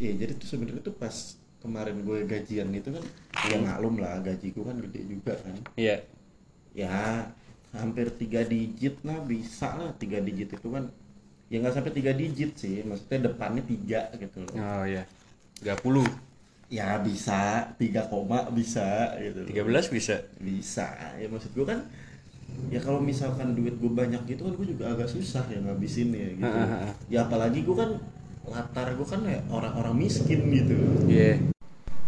Iya jadi tuh sebenarnya tuh pas kemarin gue gajian itu kan ya maklum lah gaji gue kan gede juga kan Iya. ya hampir tiga digit lah bisa lah tiga digit itu kan ya nggak sampai tiga digit sih maksudnya depannya tiga gitu loh Oh iya. 30. ya bisa tiga koma bisa gitu loh. 13 bisa. bisa ya maksud gue kan ya kalau misalkan duit gue banyak gitu kan gue juga agak susah ya ngabisin ya gitu ya apalagi gue kan latar gue kan ya orang-orang miskin gitu Iya.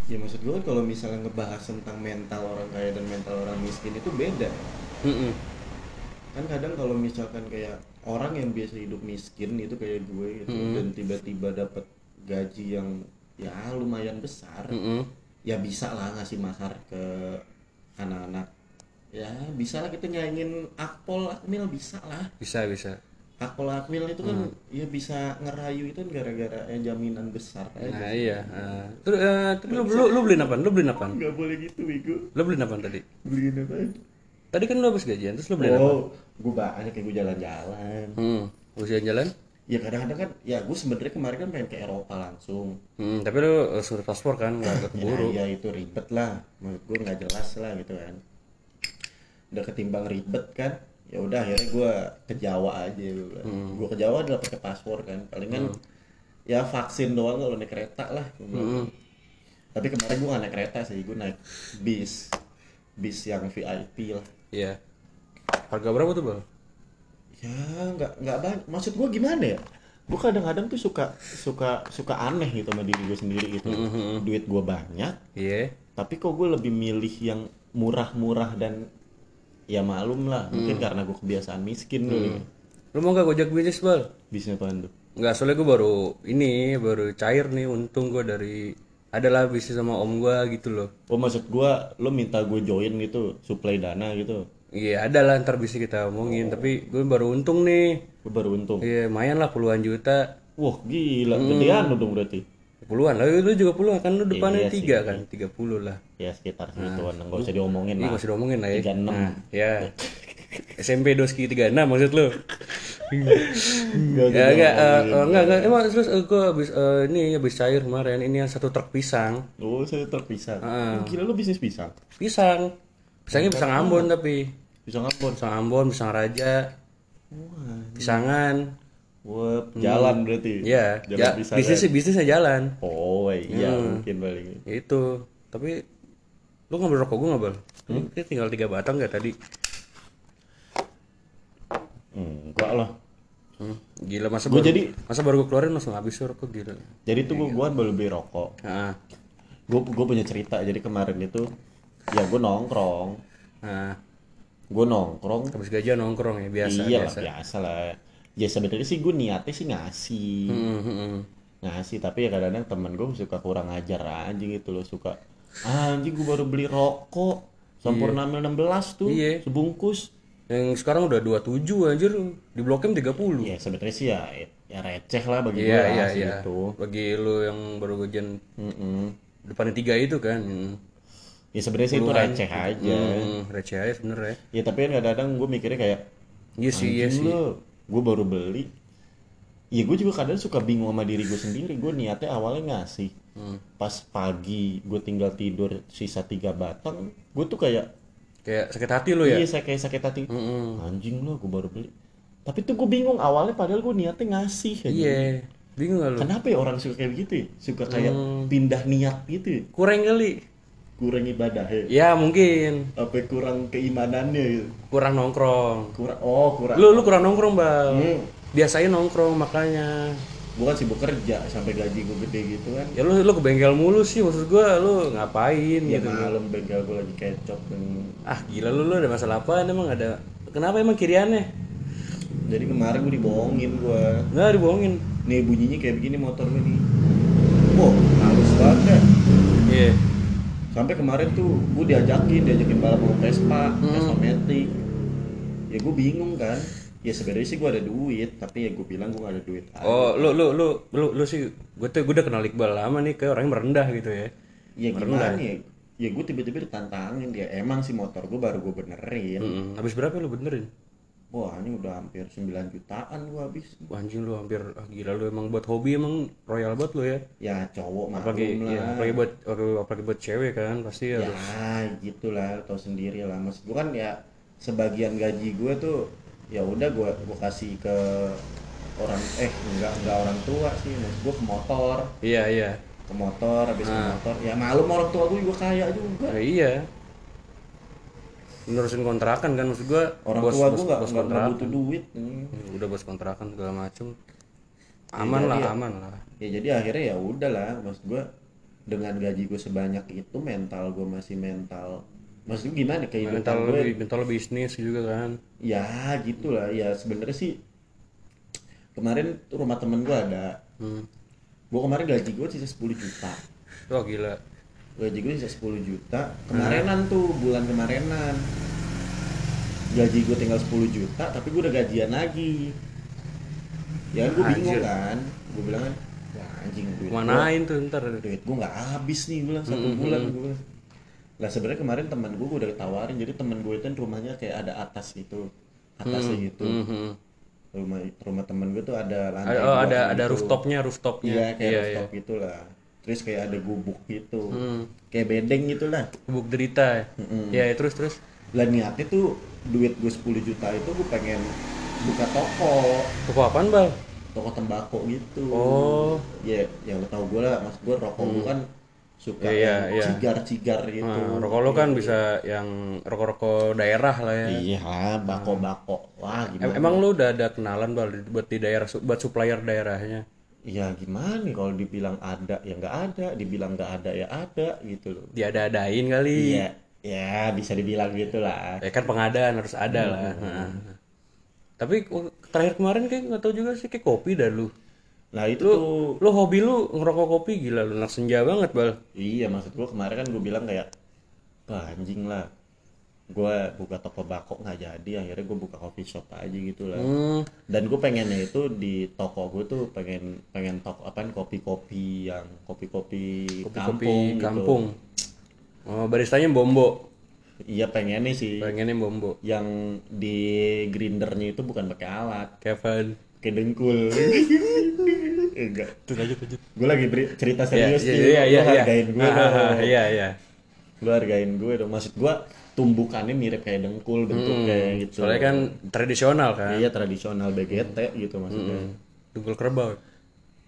ya maksud gue kan kalau misalnya ngebahas tentang mental orang kaya dan mental orang miskin itu beda Mm-mm. kan kadang kalau misalkan kayak orang yang biasa hidup miskin itu kayak gue gitu Mm-mm. dan tiba-tiba dapat gaji yang ya lumayan besar Mm-mm. ya bisa lah ngasih mahar ke anak-anak ya bisa lah kita nyaingin akpol akmil bisa lah Bisa bisa. Akpol akmil itu kan ya bisa ngerayu itu kan gara-gara ya jaminan besar aja Nah iya. Uh, terus eh, terus lu, lu, lu beliin apaan? Lu beliin apaan? nggak boleh gitu bego Lu beliin apaan tadi? beliin apa Tadi kan lu habis gajian, terus lu beliin apa? oh gue banyak kayak gue jalan-jalan Hmm. Usia jalan? ya kadang-kadang kan ya gue sebenarnya kemarin kan pengen ke Eropa langsung Hmm, tapi lu uh, surat paspor kan nggak keburu. ya, ya itu ribet lah menurut gue nggak jelas lah gitu kan udah ketimbang ribet kan ya udah akhirnya gue ke Jawa aja gue ke Jawa adalah pakai paspor kan. Palingan ya vaksin doang kalau naik kereta lah bilang. tapi kemarin gue nggak naik kereta sih gue naik bis. Bis yang VIP lah. Iya. Harga berapa tuh, Bang? ya nggak nggak banyak maksud gue gimana ya? Gue kadang-kadang tuh suka suka suka aneh gitu sama diri gue sendiri gitu. Duit gue banyak Iya. tapi kok gue lebih milih yang murah-murah dan ya maklum lah. Mungkin karena gue kebiasaan miskin kali. Lu mau nggak gojek bisnis, Bal? bisnis apaan tuh? Nggak, soalnya gue baru ini baru cair nih untung gue dari adalah bisnis sama om gue gitu loh. oh maksud gue lo minta gue join gitu supply dana gitu? Iya ada lah ntar bisa kita omongin. Tapi gue baru untung nih. gue baru untung? Iya lumayan lah puluhan juta. wah gila. Gedean lo dong berarti Puluhan lah lu juga puluhan kan lu depannya Iya sih. tiga kan tiga puluh lah. ya sekitar segituan nggak usah diomongin Ini lah masih diomongin lah ya. 36. Nah, ya. SMP Doski 36 maksud lu. Nggak usah ya enggak eh, diomongin. eh, enggak enggak emang terus eh, gue habis eh, ini habis cair kemarin ini yang satu truk pisang. oh saya terpisah Ah. gila lo bisnis pisang Pisang. Pisangnya pisang Ambon tapi. pisang apa Pisang Ambon, pisang Raja, wah pisangan. Wah jalan berarti? Iya, ya, pisang bisnis bisnisnya jalan. oh iya mungkin paling. Itu. Tapi lu ngambil rokok gue nggak bal? Ini tinggal tiga batang gak tadi? enggak lah. Hmm, Gila masa Gua baru, jadi- masa baru gue keluarin langsung habis rokok gila. jadi tuh gue gua kan baru beli rokok. Nah, gue gue punya cerita. Jadi kemarin itu ya gue nongkrong. Nah, gue nongkrong. Habis gajian nongkrong ya biasa iya biasa. lah biasa lah ya sebenarnya sih gue niatnya sih ngasih Hmm, hmm, hmm. ngasih tapi ya kadang-kadang temen gue suka kurang ajar aja gitu loh suka "Ah, anjing gue baru beli rokok sempurna mil 16 tuh Iya. sebungkus Yang sekarang udah 27 anjir di Blok M 30. ya sebenarnya sih ya ya receh lah bagi Iya gue iya lah iya. gitu Bagi lu yang baru gajian Mm-mm. depannya tiga itu kan. Ya sebenarnya sih itu receh aja Hmm, receh aja sebenernya. ya tapi kan kadang-kadang gue mikirnya kayak Iya sih, iya sih. Gue baru beli ya gue juga kadang suka bingung sama diri gue sendiri gue niatnya awalnya ngasih Hmm. pas pagi gue tinggal tidur sisa tiga batang gue tuh kayak Kayak sakit hati lu ya? iya saya kayak sakit hati Mm-mm. anjing lo gue baru beli tapi tuh gue bingung awalnya padahal gue niatnya ngasih. Iya. Bingung gak lu? kenapa ya orang suka kayak begitu ya suka kayak Hmm. pindah niat gitu ya? Kurang kali. Kurang ibadah ya Ya mungkin. apa kurang keimanannya gitu Kurang nongkrong. kurang oh kurang Lu lu kurang nongkrong, Bang. Hmm. Biasain nongkrong makanya. gue kan sibuk kerja sampai gaji gue gede gitu kan Ya lu lu ke bengkel mulu sih maksud gua lu ngapain ya gitu. malam bengkel gue lagi kecap dan Ah, gila lu lu ada masalah apa emang ada Kenapa emang kiriannya? jadi kemarin gue dibohongin gue Nggak dibohongin. nih bunyinya kayak begini motor gue nih wow halus banget. Iya. Sampai kemarin tuh gue diajakin diajakin balap sama Vespa Vespa Matic ya gue bingung kan ya sebenarnya sih gue ada duit tapi ya gue bilang gue gak ada duit aja. Oh, lu lu lu lu lu sih gue tuh gue udah kenal Iqbal lama nih kayak orangnya merendah gitu ya. ya gimana ya ya gue tiba-tiba ditantangin dia emang sih motor gue baru gue benerin Mm-mm. Habis berapa lu benerin? Wah ini udah hampir 9 jutaan gua habis. Wah, anjing lu hampir ah, gila lu emang buat hobi emang royal banget lu ya. Ya cowok apalagi maklum ya, lah. apalagi buat apalagi buat cewek kan pasti ya harus. gitulah tau sendiri lah. Mas gue kan ya sebagian gaji gue tuh ya udah gue gue kasih ke orang eh enggak enggak orang tua sih mas. Gue ke motor. Iya iya. Ke motor habis ke Ah. motor. Ya malum orang tua gue juga kaya juga. Nah, iya nerusin kontrakan kan maksud gua. Orang bos, tua bos, gue nggak bos nggak kontrakan. butuh duit Hmm. Ya, udah bos kontrakan segala macem. Aman lah iya. aman lah. Ya jadi akhirnya ya udahlah mas gue dengan gaji gue sebanyak itu mental gue masih mental. Maksud gue gimana kehidupan mental gue lebih mental lebih bisnis juga kan? Ya gitulah ya sebenarnya sih kemarin rumah temen gue ada. Hmm. gue kemarin gaji gue sisa 10 juta. Wah gila gaji gue sisa 10 juta. Kemarinan tuh bulan kemarinan gaji gue tinggal 10 juta tapi gue udah gajian lagi. Ya gue bingung Anjir. kan. Gue bilang kan wah anjing duit manain tuh ntar? duit gue nggak habis nih gue bilang satu bulan gue bilang. Lah sebenarnya kemarin teman gue udah ditawarin jadi teman gue itu kan rumahnya kayak ada atas gitu atasnya gitu. Mhm. rumah rumah temen gue tuh ada lantai oh, ada gitu. ada rooftopnya rooftopnya. Iya kayak iya, rooftop gitu lah terus kayak ada gubuk gitu. Hmm. kayak bedeng gitu lah. Bubuk derita ya? Ya, terus terus. Lah niatnya tuh duit gue 10 juta itu gue pengen buka toko. Toko apaan bal toko tembakau gitu. Oh. Ya yang lo tau gue lah mas gue rokok gue kan suka iya, yang iya. cigar-cigar gitu. Nah, rokok lo kan bisa yang rokok-rokok daerah lah ya. Iya lah bako-bako wah Em- gimana emang lu udah ada kenalan buat di daerah buat supplier daerahnya ya gimana nih kalau dibilang ada ya nggak ada. Dibilang nggak ada ya ada gitu loh. Diada-adain kali. Iya, ya bisa dibilang gitu lah. ya kan pengadaan harus ada lah. Nah. tapi terakhir kemarin kayak nggak tahu juga sih kayak kopi dah lu. Nah itu lu tuh, lu hobi lu ngerokok kopi? Gila lu anak senja banget bal. Iya maksud gua kemarin kan gue bilang kayak, anjing lah, gue buka toko bako nggak jadi, akhirnya gue buka coffee shop aja gitu lah. hmm. Dan gue pengennya itu di toko gue tuh pengen pengen toko apaan kopi-kopi yang kopi-kopi kopi kampung, gitu. kampung oh baristanya bombo Iya pengennya sih, pengennya bombo yang di grindernya itu bukan pakai alat, Kevin kayak dengkul. Enggak. tuh lanjut lanjut gue lagi beri- cerita iya serius iya nih, iya lu iya iya hargain gue iya iya Lu hargain gue dong. Maksud gue tumbukannya mirip kayak dengkul bentuknya gitu. Hmm, soalnya kan tradisional kan Iya tradisional BGT gitu maksudnya. dungkul kerbau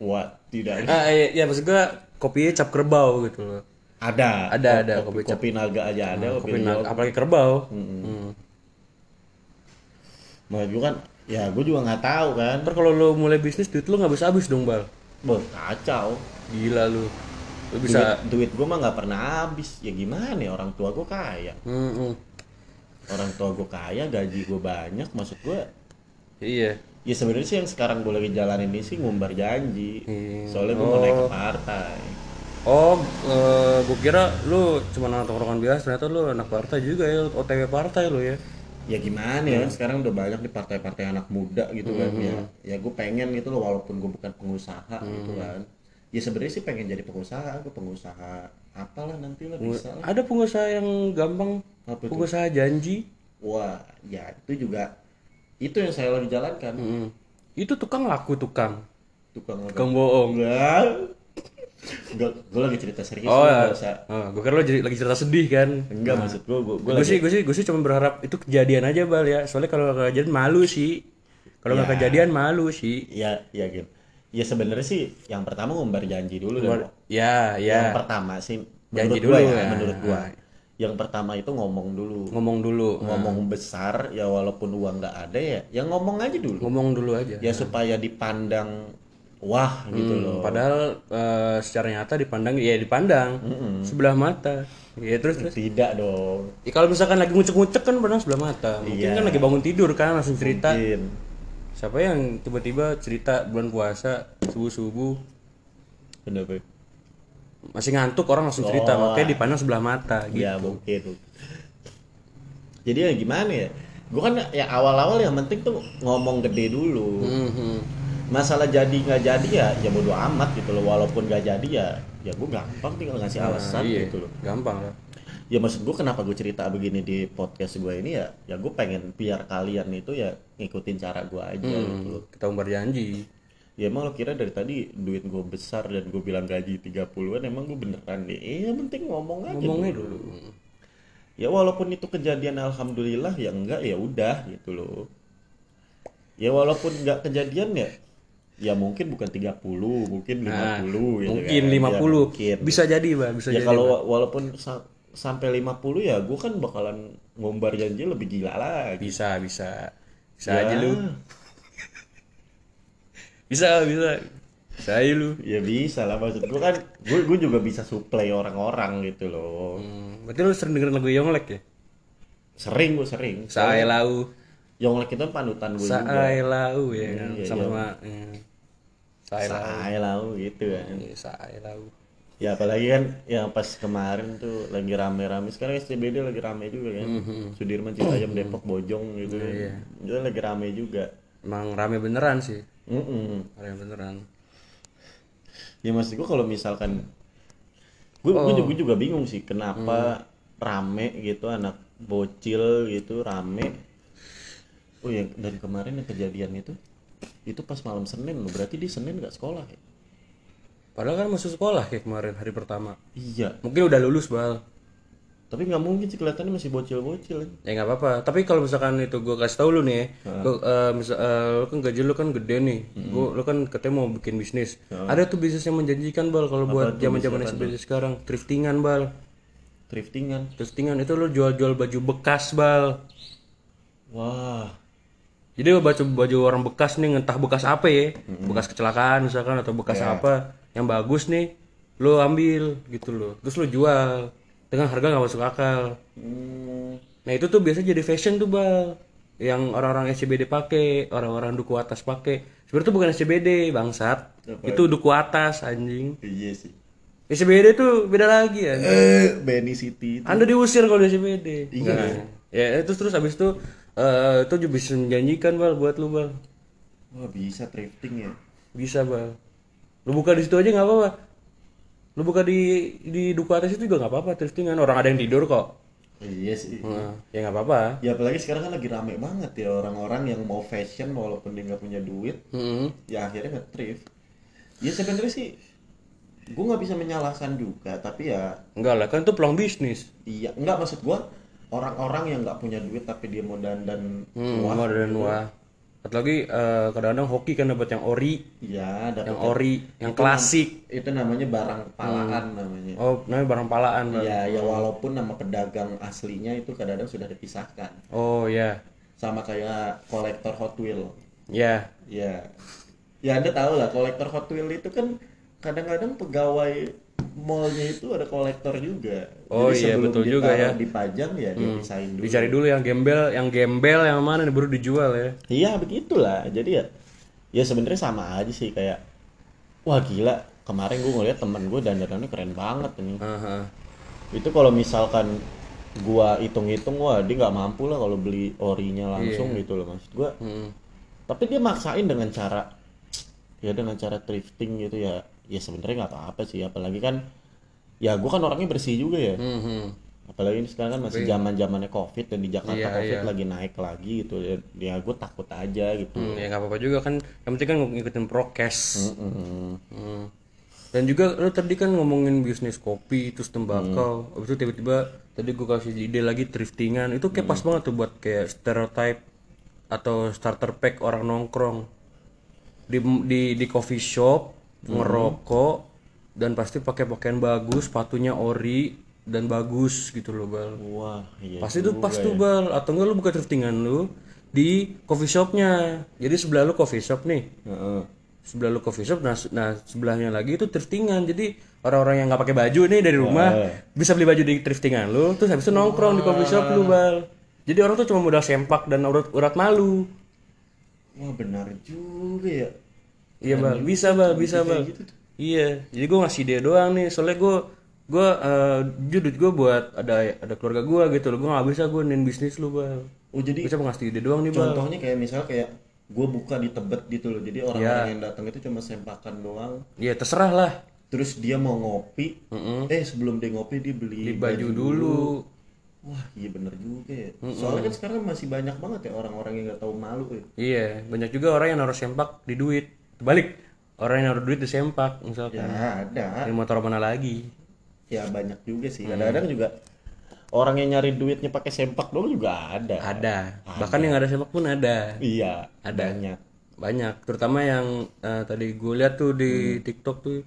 Wah tidak ah iya, iya maksud gua kopinya cap kerbau gitu loh ada. Ada, Ko- ada, kopi, kopi cap. kopi naga aja ada. kopi, kopi naga apalagi kerbau Hmm. Maksud gue kan ya gue juga nggak tahu kan. ntar kalau lu mulai bisnis duit lu nggak habis habis dong bal Boh, kacau. gila lu lu bisa Duit, duit gue mah nggak pernah habis. Ya gimana ya orang tua gue kaya. Hmm, hmm. Orang tua gue kaya, gaji gue banyak. Maksud gue iya Ya sebenarnya sih yang sekarang gue lagi jalanin ini sih ngumbar janji. Hmm. Soalnya gue mau naik ke partai. oh eh, gua kira lu cuma anak tongkrongan biasa ternyata lu anak partai juga ya OTW partai lu ya Ya gimana ya, sekarang udah banyak di partai-partai anak muda gitu kan ya. Ya gue pengen gitu loh walaupun gue bukan pengusaha gitu kan. Ya sebenarnya sih pengen jadi pengusaha, gue pengusaha apalah nanti lah bisa lah. ada pengusaha yang gampang Apa itu? pengusaha janji Wah, ya itu juga itu yang saya lagi jalankan. Hmm. itu tukang laku tukang Tukang tukang bohong Enggak. Enggak, gue lagi cerita serius oh ya oh, gue kira lo jadi lagi cerita sedih kan Enggak maksud gue, gue, gue gue lagi sih gue sih gue sih cuma berharap itu kejadian aja bal ya soalnya kalau kejadian malu sih kalau Ya. kejadian malu sih ya ya gitu. Ya sebenarnya sih yang pertama ngumbar janji dulu dan ya yang ya pertama sih Janji menurut dulu gua ya, ya. menurut gua. Yang pertama itu ngomong dulu. Ngomong dulu. Ngomong besar ya walaupun uang nggak ada ya ya ngomong aja dulu. Ngomong dulu aja. Ya supaya dipandang wah gitu loh. padahal eh, secara nyata dipandang ya dipandang. Sebelah mata. Ya terus terus. Tidak dong. Ya, kalau misalkan lagi ngucek-ngucek kan pandang sebelah mata. Mungkin Iya. kan lagi bangun tidur kan langsung cerita. Mungkin siapa yang tiba-tiba cerita bulan puasa subuh-subuh? Kenapa masih ngantuk orang langsung cerita. Oh. makanya dipandang sebelah mata gitu. ya mungkin. Jadi ya gimana ya? Gua kan ya awal-awal yang penting tuh ngomong gede dulu. Mhm. masalah jadi nggak jadi ya ya bodo amat gitu loh. Walaupun nggak jadi ya ya gue gampang tinggal ngasih alasan iya, gitu loh. Gampang lah. Ya maksud gue kenapa gue cerita begini di podcast gue ini ya ya gue pengen biar kalian itu ya ngikutin cara gue aja Hmm. gitu loh kita umbar janji ya emang lo kira dari tadi duit gue besar dan gue bilang gaji 30-an emang gue beneran deh eh yang penting ngomong aja ngomongnya dulu. dulu ya walaupun itu kejadian alhamdulillah ya enggak ya udah gitu loh ya walaupun enggak kejadian ya ya mungkin bukan 30 mungkin 50 Nah, gitu mungkin kan. 50 Ya, mungkin. bisa jadi bang bisa ya jadi kalau Bang. wa- walaupun sa- sampai 50 ya gue kan bakalan ngombar janji lebih gila lagi bisa bisa bisa Ya, aja lu. Bisa bisa. Bisa aja lu. Ya bisa lah maksud gue kan. Gue gue juga bisa supply orang-orang gitu loh. Hmm, berarti lu sering dengerin lagu Yonglek ya? Sering gue sering. Sae lau. Yonglek itu panutan gue juga. Sae lau ya. Kan Iya, sama-sama ya. Sae lau gitu kan. Iya, Sae lau ya apalagi kan yang pas kemarin tuh lagi rame-rame. Sekarang SCBD lagi rame juga kan. Sudirman Citayam Depok Bojong gitu kan. Iya. itu lagi rame juga. Emang rame beneran sih. Mm-mm. rame beneran. Ya maksud gue kalau misalkan gue gue juga, juga bingung sih kenapa rame gitu anak bocil gitu rame. Oh ya dan kemarin yang kejadian itu itu pas malam Senin loh. Berarti di Senin nggak sekolah ya? Padahal kan masuk sekolah kayak kemarin hari pertama. Iya. Mungkin udah lulus bal. Tapi nggak mungkin sih kelihatannya masih bocil-bocil. Ya nggak apa-apa. Tapi kalau misalkan itu gue kasih tau lu nih gua, eh, misal eh, lu kan gaji lu kan gede nih. Gua, lu kan katanya mau bikin bisnis. Ada tuh bisnis yang menjanjikan bal kalau buat zaman zaman seperti sekarang. Thriftingan bal. Thriftingan? Thriftingan itu lu jual-jual baju bekas bal. Wah. Jadi baju baju orang bekas nih entah bekas apa ya. Bekas kecelakaan misalkan atau bekas apa yang bagus nih lu ambil gitu loh terus lu jual dengan harga nggak masuk akal hmm, Nah itu tuh biasa jadi fashion tuh bal, yang orang-orang SCBD pakai, orang-orang duku atas pakai. Sebenarnya tuh bukan SCBD bangsat, itu duku atas anjing. iya sih SCBD tuh beda lagi ya. eh Benny City itu Anda diusir kalau di SCBD. Iya. Nah, ya terus terus abis itu eh itu juga bisa menjanjikan bal buat lu bal, wah bisa thrifting ya bisa bal. Lu buka di situ aja nggak apa-apa. Lu buka di di duku atas itu juga nggak apa-apa thriftingan orang ada yang tidur kok. iya sih Nah, ya nggak apa-apa. Ya apalagi sekarang kan lagi rame banget ya orang-orang yang mau fashion walaupun dia nggak punya duit, Mm-mm. ya akhirnya nge-thrift. Ya sebenarnya sih gue nggak bisa menyalahkan juga, tapi ya Enggak lah kan itu peluang bisnis. iya nggak maksud gue orang-orang yang nggak punya duit tapi dia mau dandan Hmm, wah, mau dan wah. Satu lagi eh, kadang-kadang hoki kan dapat yang ori, ya dapat yang ori, yang klasik. itu namanya barang palaan namanya. Oh, namanya barang palaan, Bang. Ya ya walaupun nama pedagang aslinya itu kadang-kadang sudah dipisahkan, Oh, ya. sama kayak kolektor Hot Wheel. Ya. Ya, ya Anda tahu lah kolektor Hot Wheel itu kan kadang-kadang pegawai mallnya itu ada kolektor juga. Oh iya, sebelum betul juga ya. Hmm. Dipajang ya dia pisahin dulu. Dicari dulu yang gembel, yang gembel yang mana nih baru dijual ya. Iya begitulah. Jadi ya, ya sebenarnya sama aja sih kayak, wah gila kemarin gue ngeliat temen gue dandanannya keren banget ini. Aha. Itu kalau misalkan gua hitung-hitung wah dia nggak mampu lah kalau beli orinya langsung gitu loh maksud gua. Hmm. tapi dia maksain dengan cara ya dengan cara thrifting gitu ya ya sebenarnya nggak apa-apa sih apalagi kan ya gua kan orangnya bersih juga ya Mhm. apalagi ini sekarang kan masih zaman zamannya covid dan di Jakarta Iya, covid iya. lagi naik lagi gitu ya, ya gue takut aja gitu Hmm, ya nggak apa-apa juga kan. Yang penting kan ngikutin prokes. Mm-mm. Hmm. Dan juga lu tadi kan ngomongin bisnis kopi terus tembakau, habis itu tiba-tiba tadi gua kasih ide lagi thriftingan itu kayak pas banget tuh buat kayak stereotype atau starter pack orang nongkrong di di di coffee shop ngerokok dan pasti pakai pakaian bagus, sepatunya ori dan bagus gitu loh bal. wah iya Pasti tuh pas tuh bal. Atau enggak lu buka thriftingan lu di coffee shopnya. Jadi sebelah lu coffee shop nih. Heeh. sebelah lu coffee shop nah, nah sebelahnya lagi itu thriftingan. Jadi orang-orang yang nggak pakai baju nih dari rumah bisa beli baju di thriftingan lu terus habis itu nongkrong di coffee shop lu bal. Jadi orang tuh cuma modal sempak dan urat urat malu. Wah benar juga ya iya bal bisa bal bisa bal gitu iya. Jadi gue ngasih dia doang nih. Soalnya gue gue uh, judul gue buat ada ada keluarga gue gitu loh. Gue nggak bisa gue nin bisnis lu bal oh jadi cuma ngasih ide doang nih bal contohnya kayak misalnya kayak gue buka di tebet gitu loh. Jadi Iya. orang-orang yang datang itu cuma sempakan doang. Iya terserah lah. Terus dia mau ngopi. Eh sebelum dia ngopi dia beli, baju dulu. wah iya bener juga ya. Soalnya kan sekarang masih banyak banget ya orang-orang yang nggak tahu malu ya. Iya, banyak juga orang yang naruh sempak di duit. Balik, orang yang naruh duit di sempak misalkan. ya ada Di motor mana lagi? ya banyak juga sih kadang-kadang juga orang yang nyari duitnya pakai sempak dong juga ada Ada. Bahkan yang ada sempak pun ada. iya Ada. banyak Banyak, terutama yang eh, tadi gue lihat tuh di TikTok tuh.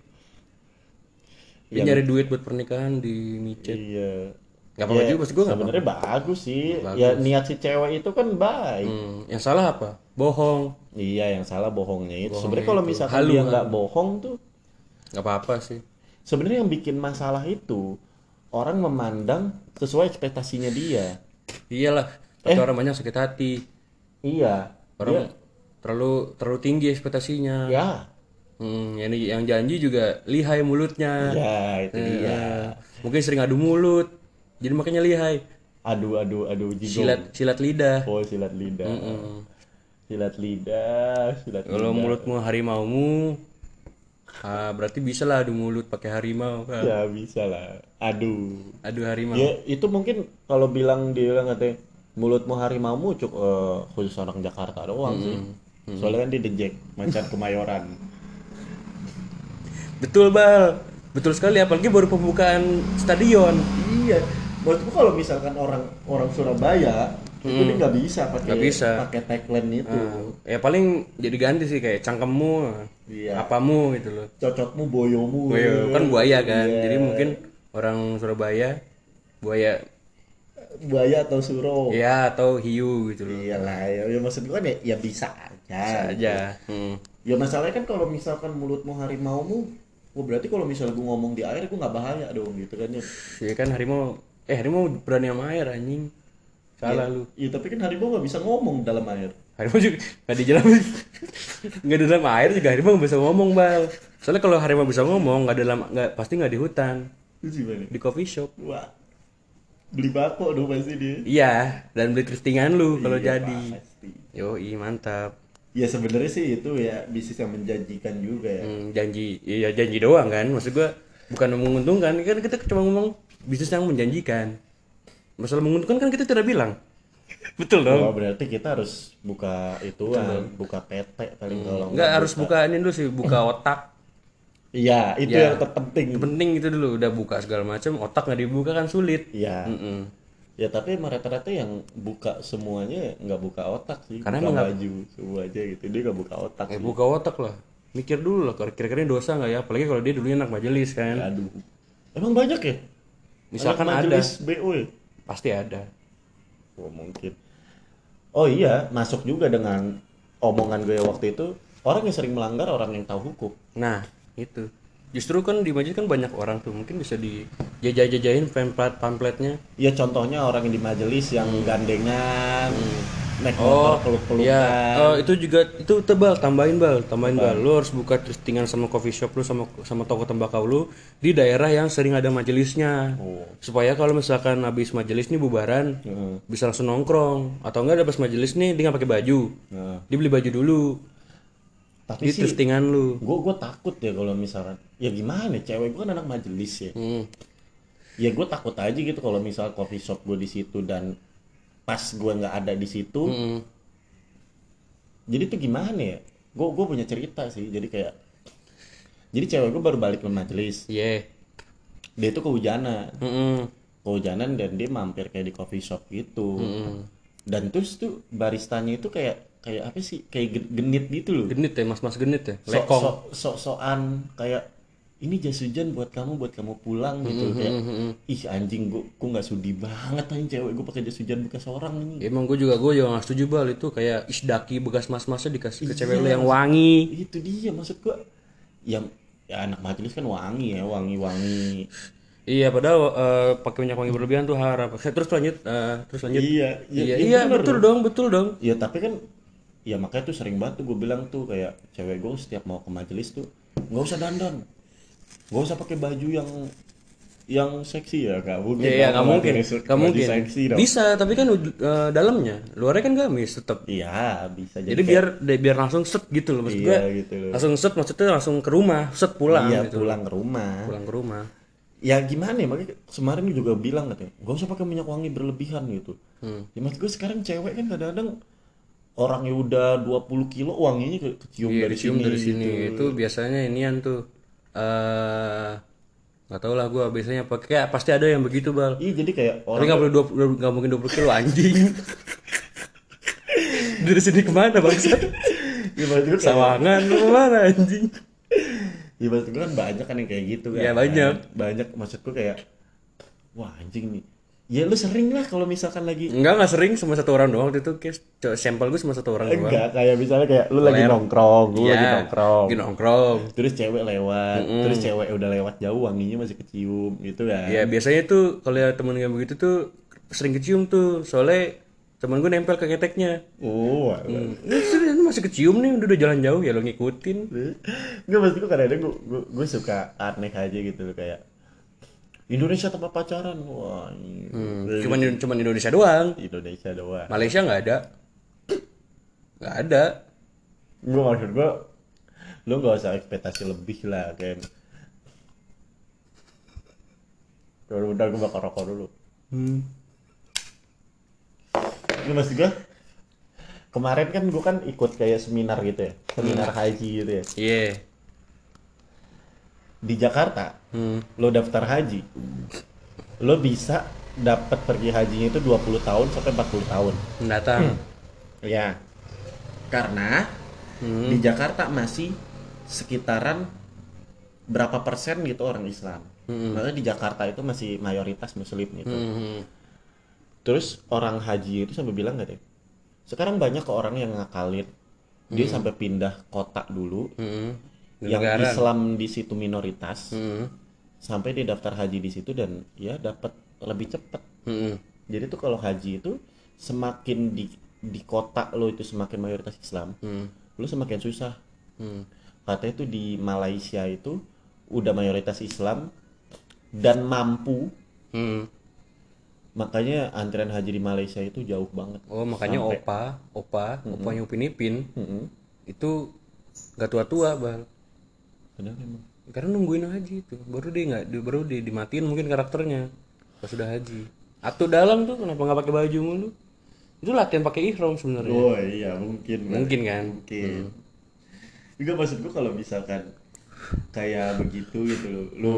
Dia nyari duit buat pernikahan di micet. iya Gak apa-apa juga, maksud gue gak sebenarnya bagus sih ya niat si cewek itu kan baik Hmm, yang salah apa? Bohong. iya yang salah bohongnya itu sebenarnya kalau misalkan dia nggak bohong tuh Gak apa-apa sih. sebenarnya yang bikin masalah itu orang memandang sesuai ekspektasinya dia Iyalah, tapi orang banyak sakit hati. iya Orang terlalu terlalu tinggi ekspektasinya. ya Hmm, yang, yang janji juga lihai mulutnya. ya itu dia Eh, mungkin sering adu mulut. Jadi makanya lihai. aduh aduh aduh jigo Silat silat lidah. oh silat lidah silat lidah silat Kalau mulutmu harimaumu, ah, berarti bisa lah adu mulut pakai harimau. kan. ya bisa lah aduh Adu harimau. ya itu mungkin kalau bilang dia bilang katanya mulutmu harimaumu cuk eh, khusus orang Jakarta doang sih soalnya kan dia dejek macan kemayoran Betul bal, betul sekali. Apalagi baru pembukaan stadion. iya maksudku kalau misalkan orang orang Surabaya itu dia nggak bisa pakai Nggak bisa. pakai tagline itu Ya paling jadi ganti sih kayak cangkemmu, Iya. apamu gitu loh. cocokmu boyomu Buaya, kan buaya kan. Iya. Jadi mungkin orang Surabaya buaya buaya atau suro ya atau hiu gitu loh. iyalah ya, ya maksud gua kan ya, ya bisa aja Aja. Hmm. ya masalahnya kan kalau misalkan mulutmu harimaumu Wah berarti kalau misalnya gue ngomong di air gue nggak bahaya dong gitu kan ya. Ya kan harimau eh harimau berani sama air anjing. Salah lu. Iya tapi kan harimau nggak bisa ngomong dalam air. Harimau juga nggak di jalan nggak di dalam air juga harimau nggak bisa ngomong bal. Soalnya kalau harimau bisa ngomong nggak dalam nggak pasti nggak di hutan di coffee shop. Wah beli bako dong pasti dia. Iya dan beli thriftingan lu kalau Iya, jadi. pasti. Yo mantap. Ya sebenarnya sih itu ya bisnis yang menjanjikan juga ya. Hmm, janji iya janji doang kan maksud gua bukan menguntungkan kan kita cuma ngomong bisnis yang menjanjikan. Masalah menguntungkan kan kita tidak bilang. Betul dong. Oh berarti kita harus buka itu buka PT paling kalau Enggak harus buka ini dulu sih, buka otak. Iya itu Ya. yang terpenting. Penting itu dulu, udah buka segala macam, otak nggak dibuka kan sulit. Iya. Mm-mm. Ya tapi emang rata-rata yang buka semuanya nggak buka otak sih. Karena buka emang nggak- baju semua aja gitu dia nggak buka otak. Eh sih. buka otak lah. Mikir dulu lah, kira-kira ini dosa nggak ya? Apalagi kalau dia dulunya anak majelis kan. Aduh. Emang banyak ya? Misalkan Anak ada, majelis BO ya? Pasti ada. Oh mungkin. Oh iya, masuk juga dengan omongan gue waktu itu orang yang sering melanggar orang yang tahu hukum. Nah, itu. Justru kan di majelis kan banyak orang tuh, mungkin bisa dijajah-jajahin pamflet pamfletnya. Ya contohnya orang yang di majelis yang gandengan, naik Hmm. Oh, motor peluk-pelukan. Iya, oh, itu juga itu tebal, tambahin bal, tambahin bal. Lu harus buka thriftingan sama coffee shop lu sama sama toko tembakau lu di daerah yang sering ada majelisnya. Oh. Supaya kalau misalkan habis majelis nih bubaran, Heeh. bisa langsung nongkrong atau enggak ada pas majelis nih dia nggak pakai baju. Nah, Dia beli baju dulu tapi di sih thriftingan lu. gue gue takut ya kalau misalkan ya gimana cewek gue kan anak majelis ya Hmm. ya gue takut aja gitu kalau misal coffee shop gue di situ dan pas gue nggak ada di situ Hmm. jadi tuh gimana ya gue gue punya cerita sih jadi kayak jadi cewek gue baru balik ke majelis Iya. dia tuh kehujanan Mm-mm. kehujanan dan dia mampir kayak di coffee shop gitu Mm-mm. dan terus tuh baristanya itu kayak kayak apa sih kayak gen- genit gitu loh Genit ya, mas-mas genit ya. Lekong. so, so soan kayak ini jas hujan buat kamu buat kamu pulang gitu kayak ih anjing gua gua nggak sudi banget anjing cewek gua pakai jas hujan bekas orang ini Emang gue juga gue juga gak setuju bal itu kayak isdaki bekas mas-masnya dikasih ke cewek Iya, lu yang wangi. itu dia maksud gua ya ya anak majelis kan wangi ya wangi wangi Iya, padahal eh, pakai minyak wangi berlebihan tuh haram. Eh, Terus lanjut, eh, terus lanjut. iya Iya, iya, iya, bener betul dong, betul dong. ya tapi kan ya makanya tuh sering banget tuh gue bilang tuh kayak cewek gue setiap mau ke majelis tuh nggak usah dandan nggak usah pakai baju yang yang seksi ya kak mungkin Iya, iya, dong, nggak mungkin, pakai su- nggak mungkin. seksi dong. Bisa, tapi kan eh, dalamnya, luarnya kan gamis tetap. iya bisa Jadi biar de- biar langsung set gitu loh maksud Iya, gue. gitu loh. Langsung set maksudnya langsung ke rumah, set pulang iya gitu. pulang ke rumah Pulang ke rumah. ya gimana ya makanya kemarin juga bilang katanya gak usah pakai minyak wangi berlebihan gitu ya maksud gue sekarang cewek kan kadang-kadang orang yang udah 20 kilo wanginya ke kecium Iya, dari sini dari sini gitu. itu biasanya inian tuh eh nggak tau lah gua biasanya pakai kayak pasti ada yang begitu bal. Iya jadi kayak tapi orang nggak boleh 20 nggak mungkin 20 kilo anjing. Dari sini ke mana bangsat ya gue sawangan lu ke mana anjing? Ya maksud gue kan banyak kan yang kayak gitu kan. Iya, banyak. banyak maksud gue kayak wah anjing nih ya lu sering lah kalau misalkan lagi. Enggak nggak sering cuma satu orang doang waktu itu. Kayak sampel gue cuma satu orang doang. Enggak kayak misalnya kayak lu lagi nongkrong gue lagi Iya, nongkrong. lagi nongkrong. Terus cewek lewat terus cewek udah lewat jauh wanginya masih kecium gitu kan. Ya biasanya tuh kalau ya temen yang begitu tuh sering kecium tuh. Soalnya temen gue nempel ke keteknya. Oh Ini serius, masih kecium nih udah, jalan jauh ya lo ngikutin. Nggak maksud gue kadang-kadang gue, gue, gue suka aneh aja gitu loh kayak Indonesia tempat pacaran? Wah ini- Hmm, cuman cuman Indonesia doang. Indonesia doang. Malaysia nggak ada. Nggak ada. Gue maksud gue lu gak usah ekspektasi lebih lah kayak kalau udah gue bakal rokok dulu. Hmm. ini maksud gue kemarin kan gue kan ikut kayak seminar gitu ya seminar haji gitu ya. Iya di Jakarta hmm. lo daftar haji lo bisa dapat pergi hajinya itu 20 tahun sampai 40 tahun. Mendatang. Ya karena Hmm. di Jakarta masih sekitaran berapa persen gitu orang Islam. Makanya di Jakarta itu masih mayoritas Muslim gitu. Hmm. terus orang haji itu sampai bilang gak deh? Sekarang banyak kok orang yang ngakalin. Dia sampai pindah kota dulu. Hmm. Yang Negara. Islam di situ minoritas Hmm. sampai dia daftar haji di situ dan ya dapat lebih cepat Hmm. jadi tuh kalau haji itu semakin di di kota lo itu semakin mayoritas Islam Hmm. lo semakin susah Hmm. katanya tuh di Malaysia itu udah mayoritas Islam dan mampu Hmm. makanya antrian haji di Malaysia itu jauh banget oh makanya Sampai- opa opa opa yang Upin Ipin Mm-mm. itu nggak tua-tua bal Padahal emang. Karena nungguin haji itu. Baru dia nggak di- baru dia dimatiin mungkin karakternya pas sudah haji. Atau dalam tuh kenapa nggak pakai baju mulu? Itu latihan pakai ihram sebenarnya. Oh iya mungkin mungkin kan? Mungkin. Juga maksud gua kalau misalkan kayak begitu gitu lo lo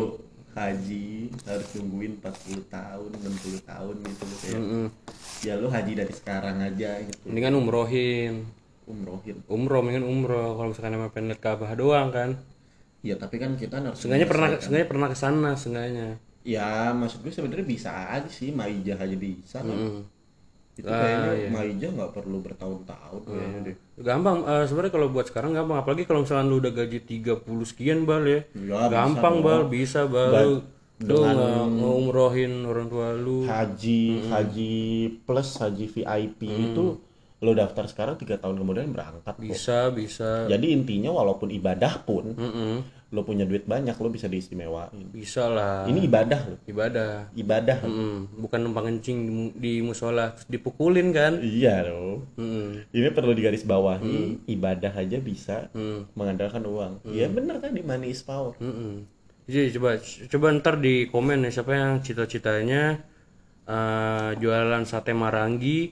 haji harus nungguin 40 tahun 60 tahun gitu loh kayak Mm-mm. ya lo haji dari sekarang aja gitu. Mendingan umrohin. Umrohin. Umroh mendingan umroh. Kalau misalkan emang pengen lihat Ka'bah doang kan ya tapi kan kita harus Seenggaknya pernah menyelesaikan. seenggaknya pernah ke sana seenggaknya. Ya maksud gue sebenarnya bisa aja sih maijah aja bisa kan. Hmm. itu Ah, kayaknya iya. maijah nggak perlu bertahun-tahun kayaknya deh. Gampang eh, sebenarnya kalau buat sekarang gampang. Apalagi kalau misalkan lu udah gaji 30 sekian bal ya. Ya, bisa gampang dong. bal bisa bal. Ba- lu lu dengan- nggak ngumrohin orang tua lu. Haji haji plus haji VIP itu lo daftar sekarang tiga tahun kemudian berangkat kok. bisa bisa jadi intinya walaupun ibadah pun Mm-mm. lo punya duit banyak lo bisa diistimewain bisa lah ini ibadah lo ibadah ibadah Mm-mm. bukan numpang kencing di, di musola terus dipukulin kan iya lo Mm-mm. ini perlu digarisbawahi ibadah aja bisa Mm. mengandalkan uang ya bener tadi money is power Mm-mm. Jadi coba coba ntar di komen ya siapa yang cita-citanya eh, jualan sate marangi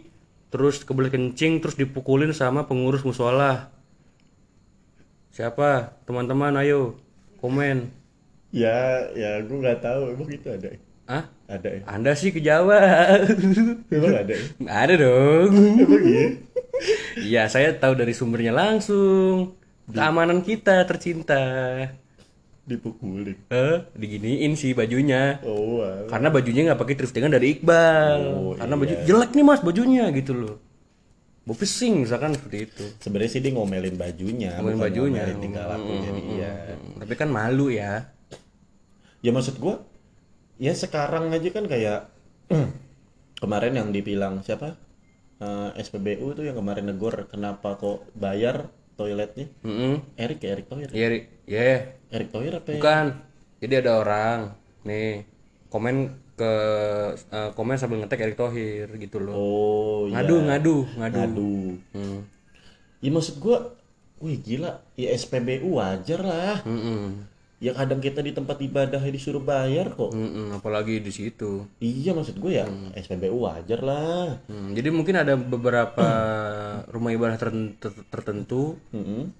terus kebelet kencing terus dipukulin sama pengurus musola. Siapa? Teman-teman ayo komen. ya ya gue nggak tahu emang itu ada ya? Ah? ada ya Anda sih ke Jawa. emang ada ya ada dong. emang iya Iya, saya tahu dari sumbernya langsung. Keamanan kita tercinta. Dipukulin. Eh, diginiin sih bajunya. oh wow. karena bajunya nggak pakai thriftingan dari Iqbal. Oh, karena iya. baju jelek nih mas bajunya gitu loh. Mau pusing misalkan seperti itu. Sebenarnya sih dia ngomelin bajunya bukan bajunya. ngomelin tingkah lakunya dia Hmm, tapi kan malu ya. Ya maksud gua ya sekarang aja kan kayak kemarin yang dibilang siapa? Eh, SPBU tuh yang kemarin negor kenapa kok bayar toiletnya? Mm-mm. Erik ya Erik Thohir ya? Ri- ya Erik Thohir apa ya? bukan. Jadi ada orang nih komen ke eh, komen sambil ngetek Erick Thohir gitu loh. Oh ngadu iya. ngadu ngadu ngadu. Hmm. ya maksud gua wih gila. Ya SPBU wajar lah. Mm-mm. ya kadang kita di tempat ibadah disuruh bayar kok. Mm-mm, apalagi di situ. Iya maksud gue ya SPBU wajar lah. Hmm, jadi mungkin ada beberapa rumah ibadah terten- ter- tertentu Mm-mm.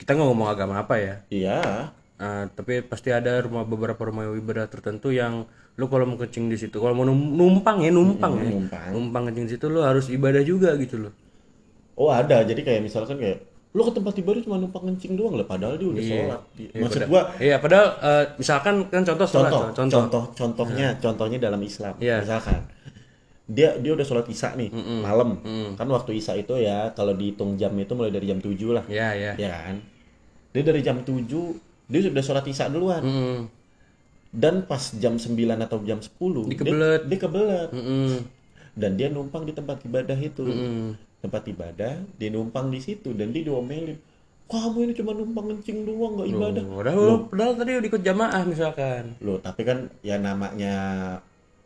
kita nggak ngomong agama apa ya? Iya Ah, tapi pasti ada rumah beberapa rumah ibadah tertentu yang lu kalau mau kencing di situ kalau mau num- numpang ya numpang ya. numpang. numpang kencing di situ lu harus ibadah juga gitu loh. Oh ada. Jadi kayak misalkan kayak lo ke tempat ibadah cuma numpang kencing doang lah padahal dia udah sholat. Maksud gua iya padahal eh, misalkan kan contoh sholat contoh, contoh, contoh. contoh contohnya contohnya dalam Islam. Iya. misalkan dia dia udah sholat isya nih malam. Kan waktu isya itu ya kalau dihitung jam itu mulai dari jam 7 lah. Ya ya ya kan? Dia dari jam 7 dia sudah sholat isya duluan Mm-mm. dan pas jam 9 atau jam 10 Dikebelet. dia, dia kebelet Mm-mm. dan dia numpang di tempat ibadah itu Mm-mm. tempat ibadah dia numpang di situ dan dia diomelin kamu ini cuma numpang kencing doang nggak ibadah Padahal, padahal tadi udah ikut jamaah misalkan loh tapi kan ya namanya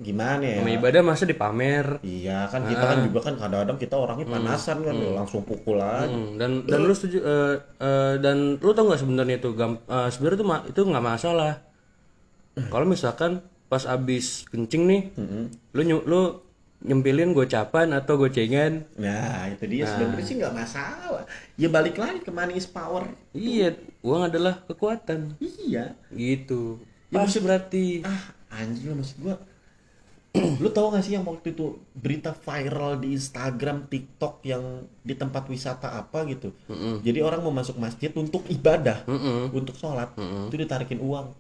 gimana ya? Sama ibadah masa dipamer. Iya kan kita kan juga kan kadang-kadang kita orangnya panasan kan langsung pukul aja. Hmm, dan dan lu setuju eh, eh, dan lu tau nggak sebenarnya itu gam, eh, sebenarnya itu itu nggak masalah. Kalau misalkan pas abis kencing nih lu nyu- lu nyempilin gocapan atau gocengan Nah itu dia. Sebenarnya sih nggak masalah. Ya balik lagi ke money is power. iya uang adalah kekuatan. Iya. gitu. Ya, pas berarti. Ah anjing lah maksud gua. Lu tau gak sih yang waktu itu berita viral di Instagram, TikTok yang di tempat wisata apa gitu. Jadi orang mau masuk masjid untuk ibadah, Mm-mm. untuk sholat, itu ditarikin uang.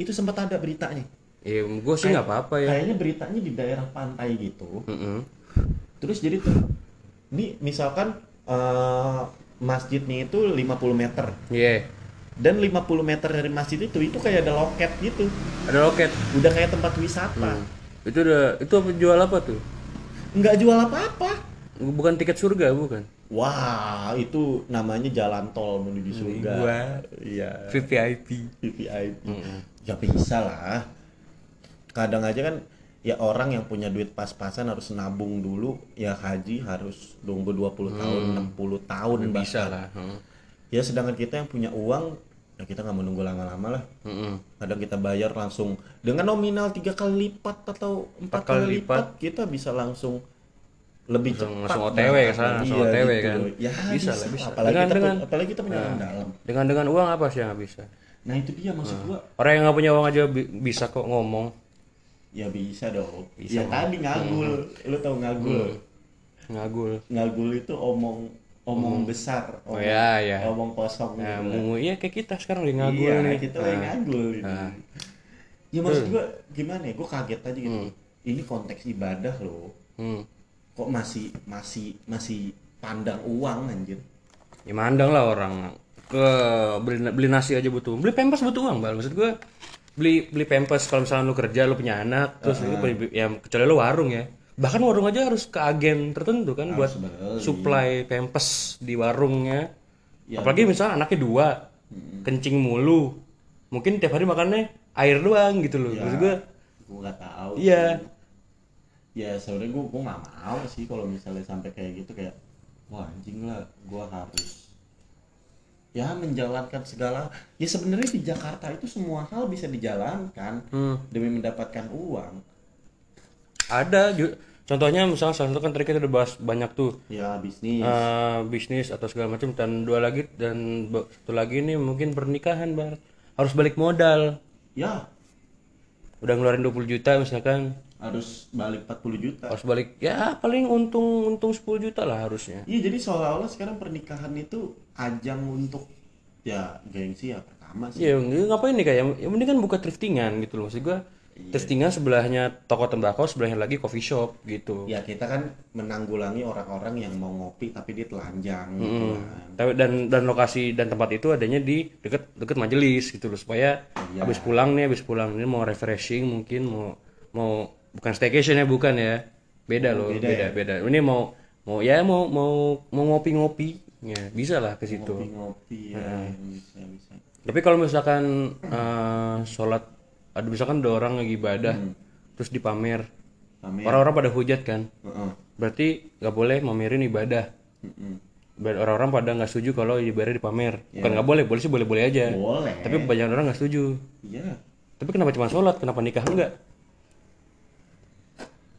Itu sempat ada beritanya. ya gue sih nggak apa-apa ya Kayaknya beritanya di daerah pantai gitu. Mm-mm. Terus jadi tuh, ini misalkan eh, masjidnya itu 50 meter. Iya Dan 50 meter dari masjid itu, itu kayak ada loket gitu. ada loket Udah kayak tempat wisata. itu udah itu jual apa tuh Nggak jual apa-apa. bukan tiket surga bukan Wah, itu namanya jalan tol menuju surga. Gua. Iya, VVIP VVIP. Ya bisa lah. Kadang aja kan ya orang yang punya duit pas-pasan harus nabung dulu, ya haji harus nunggu 20 tahun, 60 tahun bisa lah Heeh. Ya sedangkan kita yang punya uang, ya kita nggak menunggu lama-lama lah. Mm-mm. Kadang kita bayar langsung dengan nominal tiga kali lipat atau empat kali kali lipat, kita bisa langsung lebih Langsung- cepat langsung OTW ke sana, langsung OTW kan. loh. Ya Bisa bisa, lah, bisa. Apalagi Dengan- kita dengan- apalagi kita punya orang dalam. dengan dengan uang apa sih yang nggak bisa Nah itu dia maksud gua. orang yang nggak punya uang aja bi- bisa kok ngomong Ya bisa dong. Bisa ya tadi ngagul, lu tau ngagul? ngagul Ngagul itu omong omong besar, omong, ya, ya. omong kosong nah, gitu. mungu iya kayak kita sekarang lagi ngagul iya, nih kita lagi Nah, ngagul ini. Nah. Ya maksud gua gimana ya? Gua kaget aja gitu. Ini konteks ibadah loh. hmm. Kok masih masih masih pandang uang anjir. ya mandang lah orang ke beli, beli nasi aja butuh beli pampers butuh uang bal maksud gue beli beli pampers kalau misalnya lu kerja lu punya anak terus lu beli- ya kecuali lu warung ya bahkan warung aja harus ke agen tertentu kan buat beli. supply pampers di warungnya Ya, apalagi misalnya anaknya dua kencing mulu mungkin tiap hari makannya air doang gitu loh maksud gue Gua nggak tahu. Iya. Ya sebenarnya gua gua nggak mau sih kalau misalnya sampai kayak gitu kayak wah anjing lah gua harus ya menjalankan segala ya sebenarnya di Jakarta itu semua hal bisa dijalankan Hmm. demi mendapatkan uang ada contohnya misalnya salah satu kan tadi kita udah bahas banyak tuh. Ya bisnis. Eh, bisnis atau segala macam dan dua lagi dan satu lagi ini mungkin pernikahan bar. Harus balik modal. Ya. Udah ngeluarin 20 juta misalkan. Harus balik 40 juta. Harus balik ya paling untung untung 10 juta lah harusnya. Iya jadi seolah-olah sekarang pernikahan itu ajang untuk ya gengsi ya pertama sih. Ya nggak- ngapain nih kayak ya mending kan buka thriftingan gitu loh. Maksud gua thriftingan sebelahnya toko tembakau sebelahnya lagi coffee shop gitu. Ya kita kan menanggulangi orang-orang yang mau ngopi tapi dia telanjang gitu kan. Tapi dan dan lokasi dan tempat itu adanya di deket deket majelis gitu loh. Supaya Iya. habis pulang nih habis pulang ini mau refreshing mungkin mau mau bukan staycation ya bukan ya. Beda loh beda beda beda, ini mau mau ya mau mau mau ngopi-ngopi ya bisa lah ke situ. Ngopi-ngopi ya bisa bisa. Tapi kalau misalkan eh, sholat ada misalkan ada orang lagi ibadah terus dipamer. Pamer. Orang-orang pada hujat kan? Heeh. berarti nggak boleh mamerin ibadah. Dan orang-orang pada nggak setuju kalau ibadah dipamer. Bukan nggak boleh boleh sih boleh boleh aja. Boleh. Tapi banyak orang nggak setuju. Iya. Tapi kenapa cuma sholat? Kenapa nikah enggak?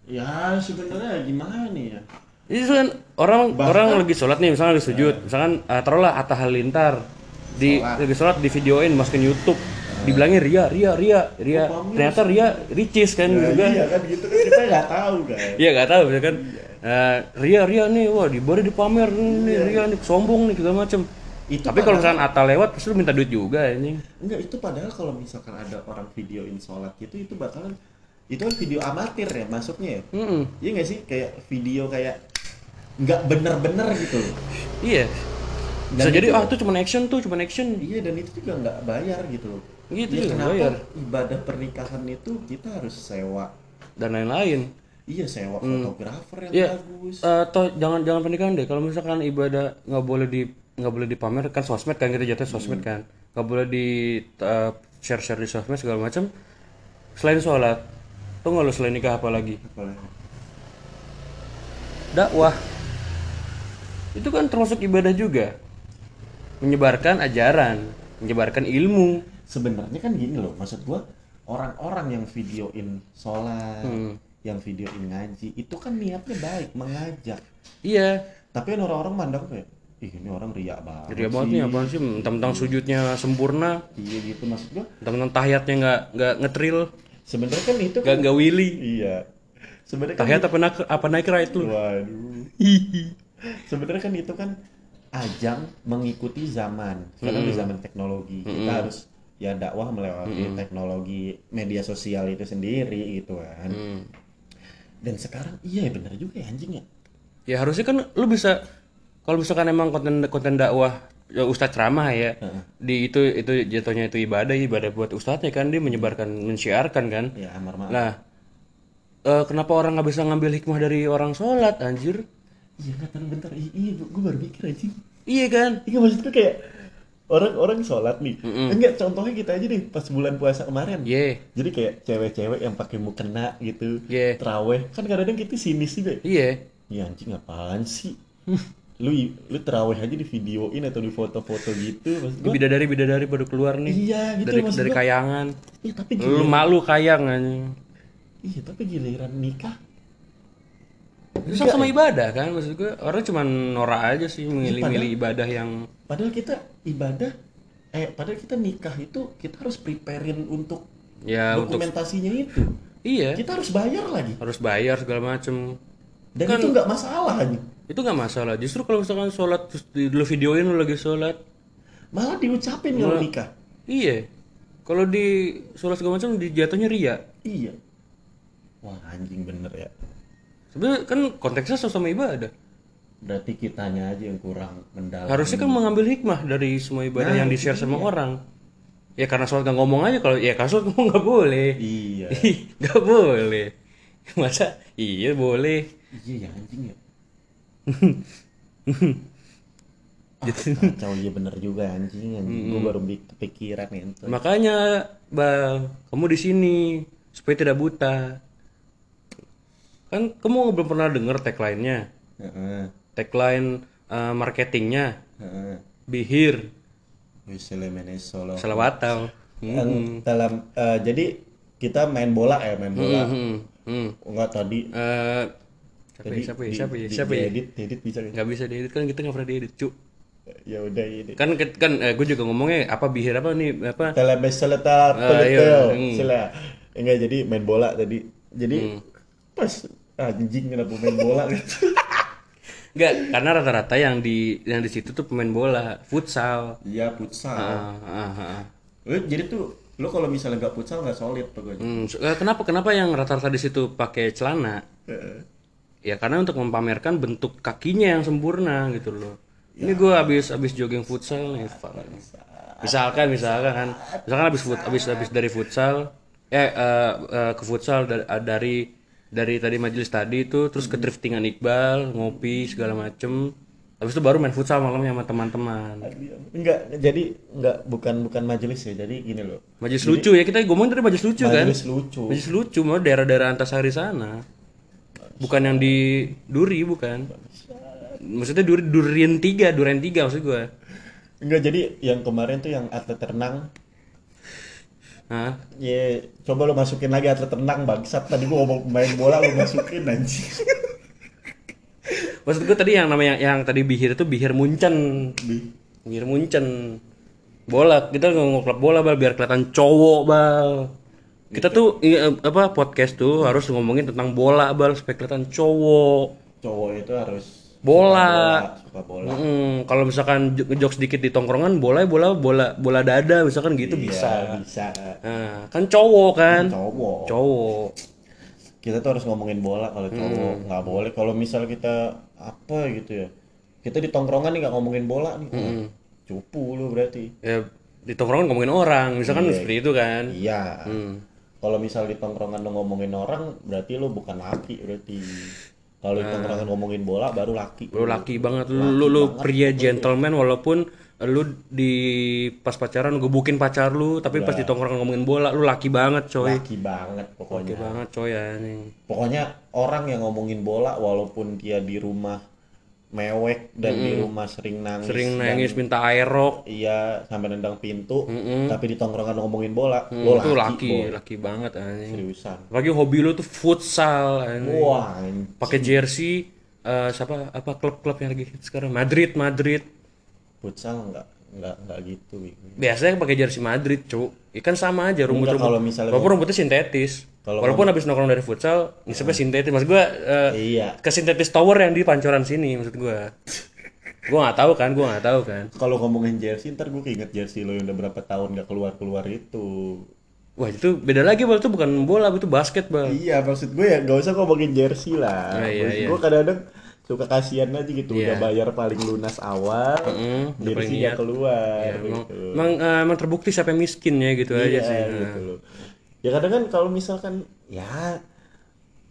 Ya sebenarnya gimana nih ya? Itu kan orang orang lagi sholat nih misalnya lagi sujud. Misalkan uh, taruhlah Atta Halilintar di lagi sholat di videoin masukin YouTube dibilangin ria ria ria ria ternyata ria ricis kan gitu kan iya kan gitu kan kita nggak tahu kan Iya nggak tahu ya kan. Eh, Ria Ria nih, wah di boleh dipamer nih Ria nih sombong nih segala macem. Itu Tapi kalau misalkan Atta lewat pasti lu minta duit juga ini. enggak itu padahal kalau misalkan ada orang videoin sholat gitu itu bakalan itu kan video amatir ya masuknya ya Mm-mm. iya nggak sih kayak video kayak nggak bener-bener gitu loh Iya. Bisa Dan jadi itu- ah itu cuma action tuh, cuma action. iya dan itu juga nggak bayar gitu loh Gitu Ya, juga kenapa bayar. ibadah pernikahan itu kita harus sewa Dan lain-lain. iya sewa fotografer yang Iya. bagus toh jangan jangan pernikahan deh. Kalau misalkan ibadah nggak boleh di nggak boleh dipamer kan sosmed kan kita jatuh sosmed kan. Nggak boleh di eh, share share di sosmed segala macam. Selain sholat, tuh nggak lu selain nikah apa lagi? Dakwah itu kan termasuk ibadah juga menyebarkan ajaran menyebarkan ilmu sebenarnya kan gini loh maksud gua orang-orang yang videoin sholat Hmm. yang videoin ngaji itu kan niatnya baik mengajak. Iya. Tapi kan orang-orang mandang kayak ih ini orang riak banget jadi banget nih apaan sih? Tentang sujudnya sempurna. Iya gitu maksud gua. Tentang tahiyatnya nggak nggak ngetril. Sebenarnya kan itu nggak kan nggak willy. Iya. Sebenarnya kan tahiyat apa naik apa naik right lu? Waduh. Sebenarnya kan itu kan ajang mengikuti zaman. Sekarang di zaman teknologi kita harus ya dakwah melewati teknologi media sosial itu sendiri gitu kan. Hmm. dan sekarang iya bener juga ya anjing ya. Ya harusnya kan lu bisa kalau misalkan emang konten konten dakwah ya ustadz ceramah ya di itu itu jatuhnya itu ibadah ibadah buat ustadznya kan dia menyebarkan mensyiarkan kan. Ya amar ma'ruf. Nah, eh, kenapa orang nggak bisa ngambil hikmah dari orang sholat, anjir? iya tahu bentar. Iya, gue baru mikir anjing. Iya kan? iya maksudku kayak orang-orang sholat nih enggak contohnya kita aja nih pas bulan puasa kemarin Iya, jadi kayak cewek-cewek yang pakai mukena gitu Iya. teraweh kan kadang-kadang kita sinis juga iya. ya anjing apaan sih lu lu teraweh aja di videoin atau di foto-foto gitu maksud gua Bidadari bidadari baru keluar nih. iya gitu dari dari gua. kayangan. iya tapi Lu giliran, malu kayang iya tapi giliran nikah Itu sama, sama ibadah kan maksud gue orang cuma norak aja sih milih-milih ibadah yang padahal kita ibadah eh padahal kita nikah itu kita harus preparein untuk ya untuk dokumentasinya itu. Iya. Kita harus bayar lagi. Harus bayar segala macem. Dan Kan itu nggak masalah anjing. Itu nggak masalah. Justru kalau misalkan sholat terus di- lu videoin lu lagi sholat. Malah diucapin kalau nikah. Iya. Kalau di sholat segala macam di jatuhnya ria. Iya. Wah anjing bener ya sebenarnya kan konteksnya sama ibadah. Berarti kitanya aja yang kurang mendalam. Harusnya kan mengambil hikmah dari semua ibadah yang di share sama orang. Ya karena sholat nggak ngomong aja kalau ya kalau sholat ngomong nggak boleh. Iya. Nggak boleh. Masa? Iya boleh. Iya ya anjing ya. Gitu. Ah, kacau iya bener juga anjing anjing. Gue baru kepikiran itu makanya bang kamu di sini supaya tidak buta kan kamu belum pernah dengar tagline-nya? Heeh, tagline eh, marketingnya. Heeh. bihir. Salawatau. Yang dalam eh, jadi kita main bola ya main bola. Hmm, hmm. enggak tadi. Eh, siapa ya tadi siapa ya siapa ya siapa ya? diedit diedit bisa nggak? nggak bisa diedit kan kita nggak pernah diedit cu ya udah ini. Kan kan eh, gue juga ngomongnya apa bihir apa nih apa? Telebes seleta Ah, iya, hmm. sila. Enggak jadi main bola tadi. Jadi Hmm. pas anjing kenapa main bola gitu Enggak, karena rata-rata yang di yang di situ tuh pemain bola, futsal. iya futsal Ah, ah, ah. Lu jadi tuh lu kalau misalnya nggak futsal nggak solid pokoknya Hmm, eh, kenapa kenapa yang rata-rata di situ pakai celana? Heeh. Ya karena untuk mempamerkan bentuk kakinya yang sempurna gitu loh. Ini gue habis habis jogging futsal nih, fuck. Misalkan misalkan kan, misalkan habis fut, habis habis dari futsal, eh, eh, eh, ke futsal dari dari dari tadi majelis tadi itu terus ke driftingan Iqbal, ngopi segala macem. Habis itu baru main futsal malamnya sama teman-teman. enggak jadi enggak bukan bukan majelis ya jadi gini loh Majelis lucu ya kita ngomong dari majelis lucu kan? majelis lucu Majelis lucu mau daerah-daerah Antasari sana. Bukan yang di Duri bukan. maksudnya dur, durian tiga durian tiga maksud gue Enggak jadi yang kemarin tuh yang atlet renang Hah? Ya, coba lo masukin lagi atlet renang bangsat. Tadi gua ngomong main bola lo masukin anjing. maksud gue tadi yang namanya yang tadi bihir itu bihir muncen Bi- bihir muncen bola kita ngomong klub bola bal. Biar kelihatan cowok bal. Kita tuh i- apa podcast tuh harus ngomongin tentang bola bal supaya kelihatan cowok. Cowok itu harus Bola. suka bola. Mm, kalau misalkan ngejok sedikit di tongkrongan bola bola bola bola dada misalkan gitu bisa Iya, bisa. nah, kan cowok kan Cowok. cowok Kita tuh harus ngomongin bola kalau cowok. Nggak boleh kalau misal kita apa gitu ya. Kita di tongkrongan nih nggak ngomongin bola nih. Wah, Cupu lu berarti. ya di tongkrongan ngomongin orang misalkan seperti itu kan Iya. Hmm. Kalau misal di tongkrongan lu ngomongin orang, berarti lu bukan laki berarti. Kalau di tongkrongan ngomongin bola baru laki. lu laki banget. Lu lu, lu pria gentleman walaupun lu di pas pacaran gebukin pacar lu tapi pas di tongkrongan ngomongin bola lu laki banget coy. Laki banget laki pokoknya. banget coy anjing. Pokoknya orang yang ngomongin bola walaupun dia di rumah mewek dan di rumah sering nangis. sering dan- nangis minta aerok Iya, sampai nendang pintu, tapi di tongkrongan ngomongin bola, lo itu laki, laki boy. laki banget anjing. Seriusan. lagi hobi lu tuh futsal anjing. Wah, pakai jersey eh, siapa apa klub-klub yang lagi hits sekarang? Madrid Madrid. Futsal enggak enggak enggak gitu. Biasanya pakai jersey Madrid cu. Ikan sama aja rumput Enggak, rumput kalau misalnya walaupun rumputnya sintetis Kalau walaupun habis nongkrong dari futsal ngisepnya sintetis maksud gua eh, Iya. ke sintetis tower yang di pancoran sini maksud gua gua nggak tahu kan gua nggak tahu kan Kalau ngomongin jersey, ntar gue keinget jersey lo yang udah berapa tahun gak keluar-keluar itu. wah itu beda lagi bal itu bukan bola itu basket bal Iya, maksud gue ya gak usah ngomongin jersey lah. Ah, iya, Maksud iya. gue kadang-kadang suka kasihan aja gitu, Iya. udah bayar paling lunas awal, paling jersey niat. gak keluar. emang, gitu. emang, eh, emang terbukti siapa yang miskin ya gitu aja Iya, sih gitu loh. Ya kadang kan kalau misalkan ya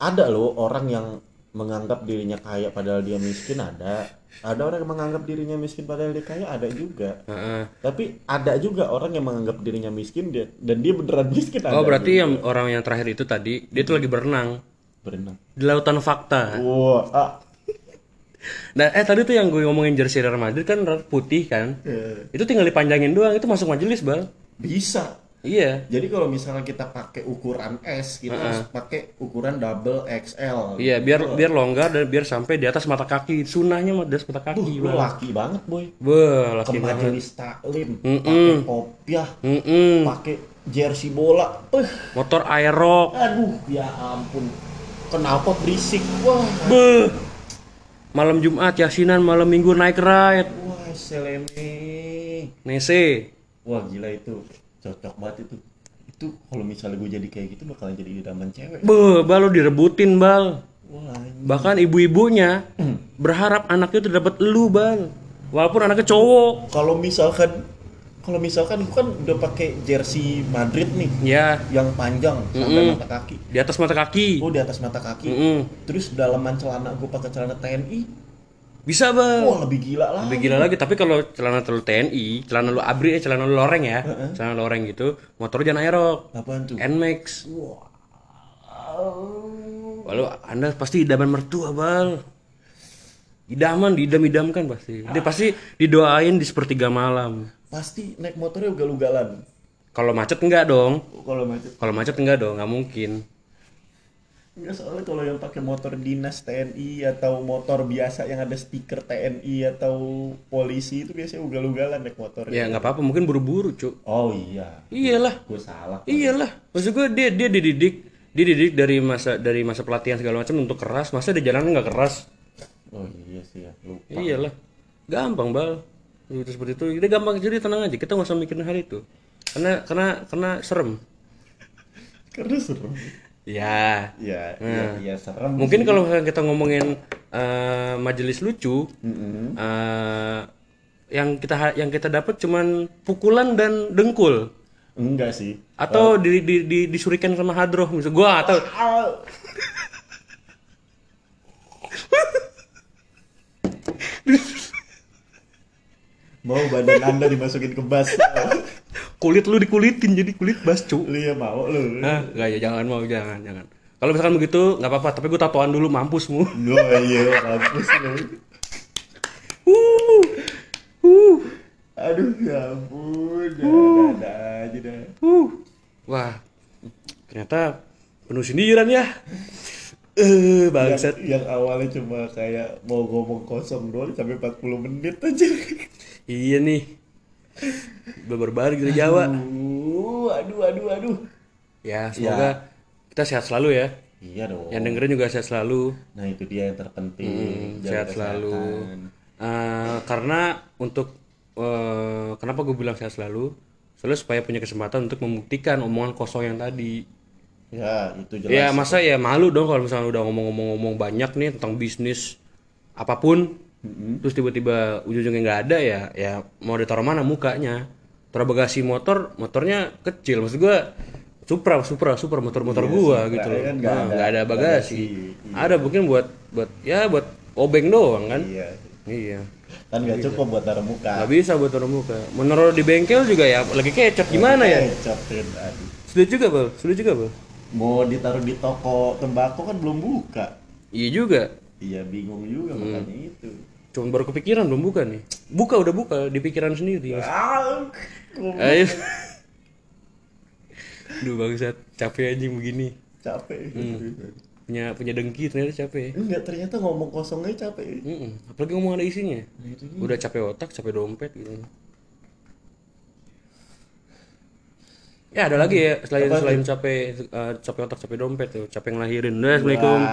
ada loh orang yang menganggap dirinya kaya padahal dia miskin ada. Ada orang yang menganggap dirinya miskin padahal dia kaya ada juga. Heeh. Tapi ada juga orang yang menganggap dirinya miskin dia, dan dia beneran miskin ada. oh berarti juga. yang orang yang terakhir itu tadi dia tuh lagi berenang berenang. di lautan fakta Wah, ah. Nah, eh tadi tuh yang gue ngomongin jersey Real Madrid kan putih kan. Eh, Itu tinggal dipanjangin doang, itu masuk majelis, Bal. bisa. Iya. Jadi kalau misalnya kita pakai ukuran S, kita harus pakai ukuran double XL. Iya, biar biar longgar dan biar sampai di atas mata kaki. Sunahnya mah di atas mata kaki, Lu Bal. laki banget, boy. Ke laki banget. majelis taklim, pakai kopiah, pakai jersey bola. Eh, Motor aerok. aduh, ya ampun. Kenapa berisik? Wah, Beuh. Malam Jumat yasinan, malam Minggu naik ride. wah, seleme. Nese. Wah, gila itu. Cocok banget itu. Itu kalau misalnya gue jadi kayak gitu bakalan jadi idaman cewek. Beuh, Bal lu direbutin, Bal. Wah, anjing. Bahkan ibu-ibunya berharap anaknya tuh dapat elu, Bal. Walaupun anaknya cowok. kalau misalkan kalau misalkan gue kan udah pakai jersey Madrid nih Ya, yang panjang sampai mata kaki. di atas mata kaki. Gue di atas mata kaki. Mm-mm. Terus dalaman celana gue pakai celana TNI. Bisa, Bal. Wah, lebih gila lah. Lebih gila lagi, tapi kalau celana terlalu TNI, celana lu abri, eh celana lu loreng ya, celana loreng gitu, motor jangan aerok, Apaan tuh? Nmax. Wah. Lalu anda pasti idaman mertua bal, idaman, diidam-idamkan pasti. Dia pasti didoain di sepertiga malam. Pasti naik motornya ugal-ugalan. Kalau macet enggak dong, Kalau macet. kalau macet enggak dong, nggak mungkin. Enggak soalnya kalau yang pakai motor dinas TNI atau motor biasa yang ada stiker TNI atau polisi itu biasanya ugal-ugalan naik motor. Ya nggak apa-apa, mungkin buru-buru cuk. Oh iya. Iyalah, Gue salah. iyalah. Maksud gue dia dia dididik, dia dididik dari masa dari masa pelatihan segala macam untuk keras, masa di jalan nggak keras. Oh iya sih ya. Lupa. Iyalah, gampang bal. Itu seperti itu, dia gampang jadi tenang aja. Kita nggak usah mikirin hal itu, karena karena karena serem. Karena serem. Ya, Ya, ya, ya serem. mungkin kalau kita ngomongin eh, majelis lucu, eh, yang kita yang kita dapat cuman pukulan dan dengkul, Enggak sih. atau di, di, di, disurikan sama hadroh, misal gua atau Ah. mau badan anda dimasukin ke bas. Kulit lu dikulitin jadi kulit bas cu. Lu ya mau lu. Hah, gak ya jangan mau jangan jangan. Kalau misalkan begitu nggak apa-apa tapi gue tatoan dulu mampus mu no, oh, iya mampus lu. Uh, uh. aduh ya ampun. Ya, uh. Ada aja dah. Uh. wah ternyata penuh sindiran ya eh bangsat. Yang, yang awalnya cuma kayak mau ngomong kosong doang sampai 40 menit aja. Iya nih. Berbar gitu Jawa. Aduh aduh aduh aduh. Ya semoga ya. kita sehat selalu ya. Iya dong. Yang dengerin juga sehat selalu. Nah itu dia yang terpenting. Hmm, sehat selalu. uh, karena untuk uh, kenapa gue bilang sehat selalu? Soalnya supaya punya kesempatan untuk membuktikan omongan kosong yang tadi ya itu jelas ya masa ya malu dong kalau misalnya udah ngomong-ngomong banyak nih tentang bisnis apa pun mm-hmm. terus tiba-tiba ujung-ujungnya nggak ada ya ya mau ditaruh mana mukanya taruh bagasi motor motornya kecil maksud gua Supra, Supra, Supra motor-motor iya, gua gitu loh. Kan nah, ada, ada bagasi. bagasi. Iya. Ada mungkin buat buat ya buat obeng doang kan. Iya. Iya. Kan nggak cukup buat taruh muka. Nggak bisa buat taruh muka. Menurut di bengkel juga ya lagi kecap gimana ya? Kecap Sudah juga, Bal. Sudah juga, Bal mau ditaruh di toko tembakau kan belum buka. Iya juga. Iya bingung juga hmm. makanya itu. Cuma baru kepikiran belum buka nih. Buka udah buka di pikiran sendiri. Ah, ayo. Duh bangsat. Capek aja begini. Capek. Hmm. punya punya dengki ternyata capek. Enggak ternyata ngomong kosongnya capek. Mm -mm. apalagi ngomong ada isinya. Nah, udah capek otak capek dompet gitu Ya ada lagi ya selain Apa selain capek uh, capek otak capek dompet tuh capek ngelahirin. Assalamualaikum.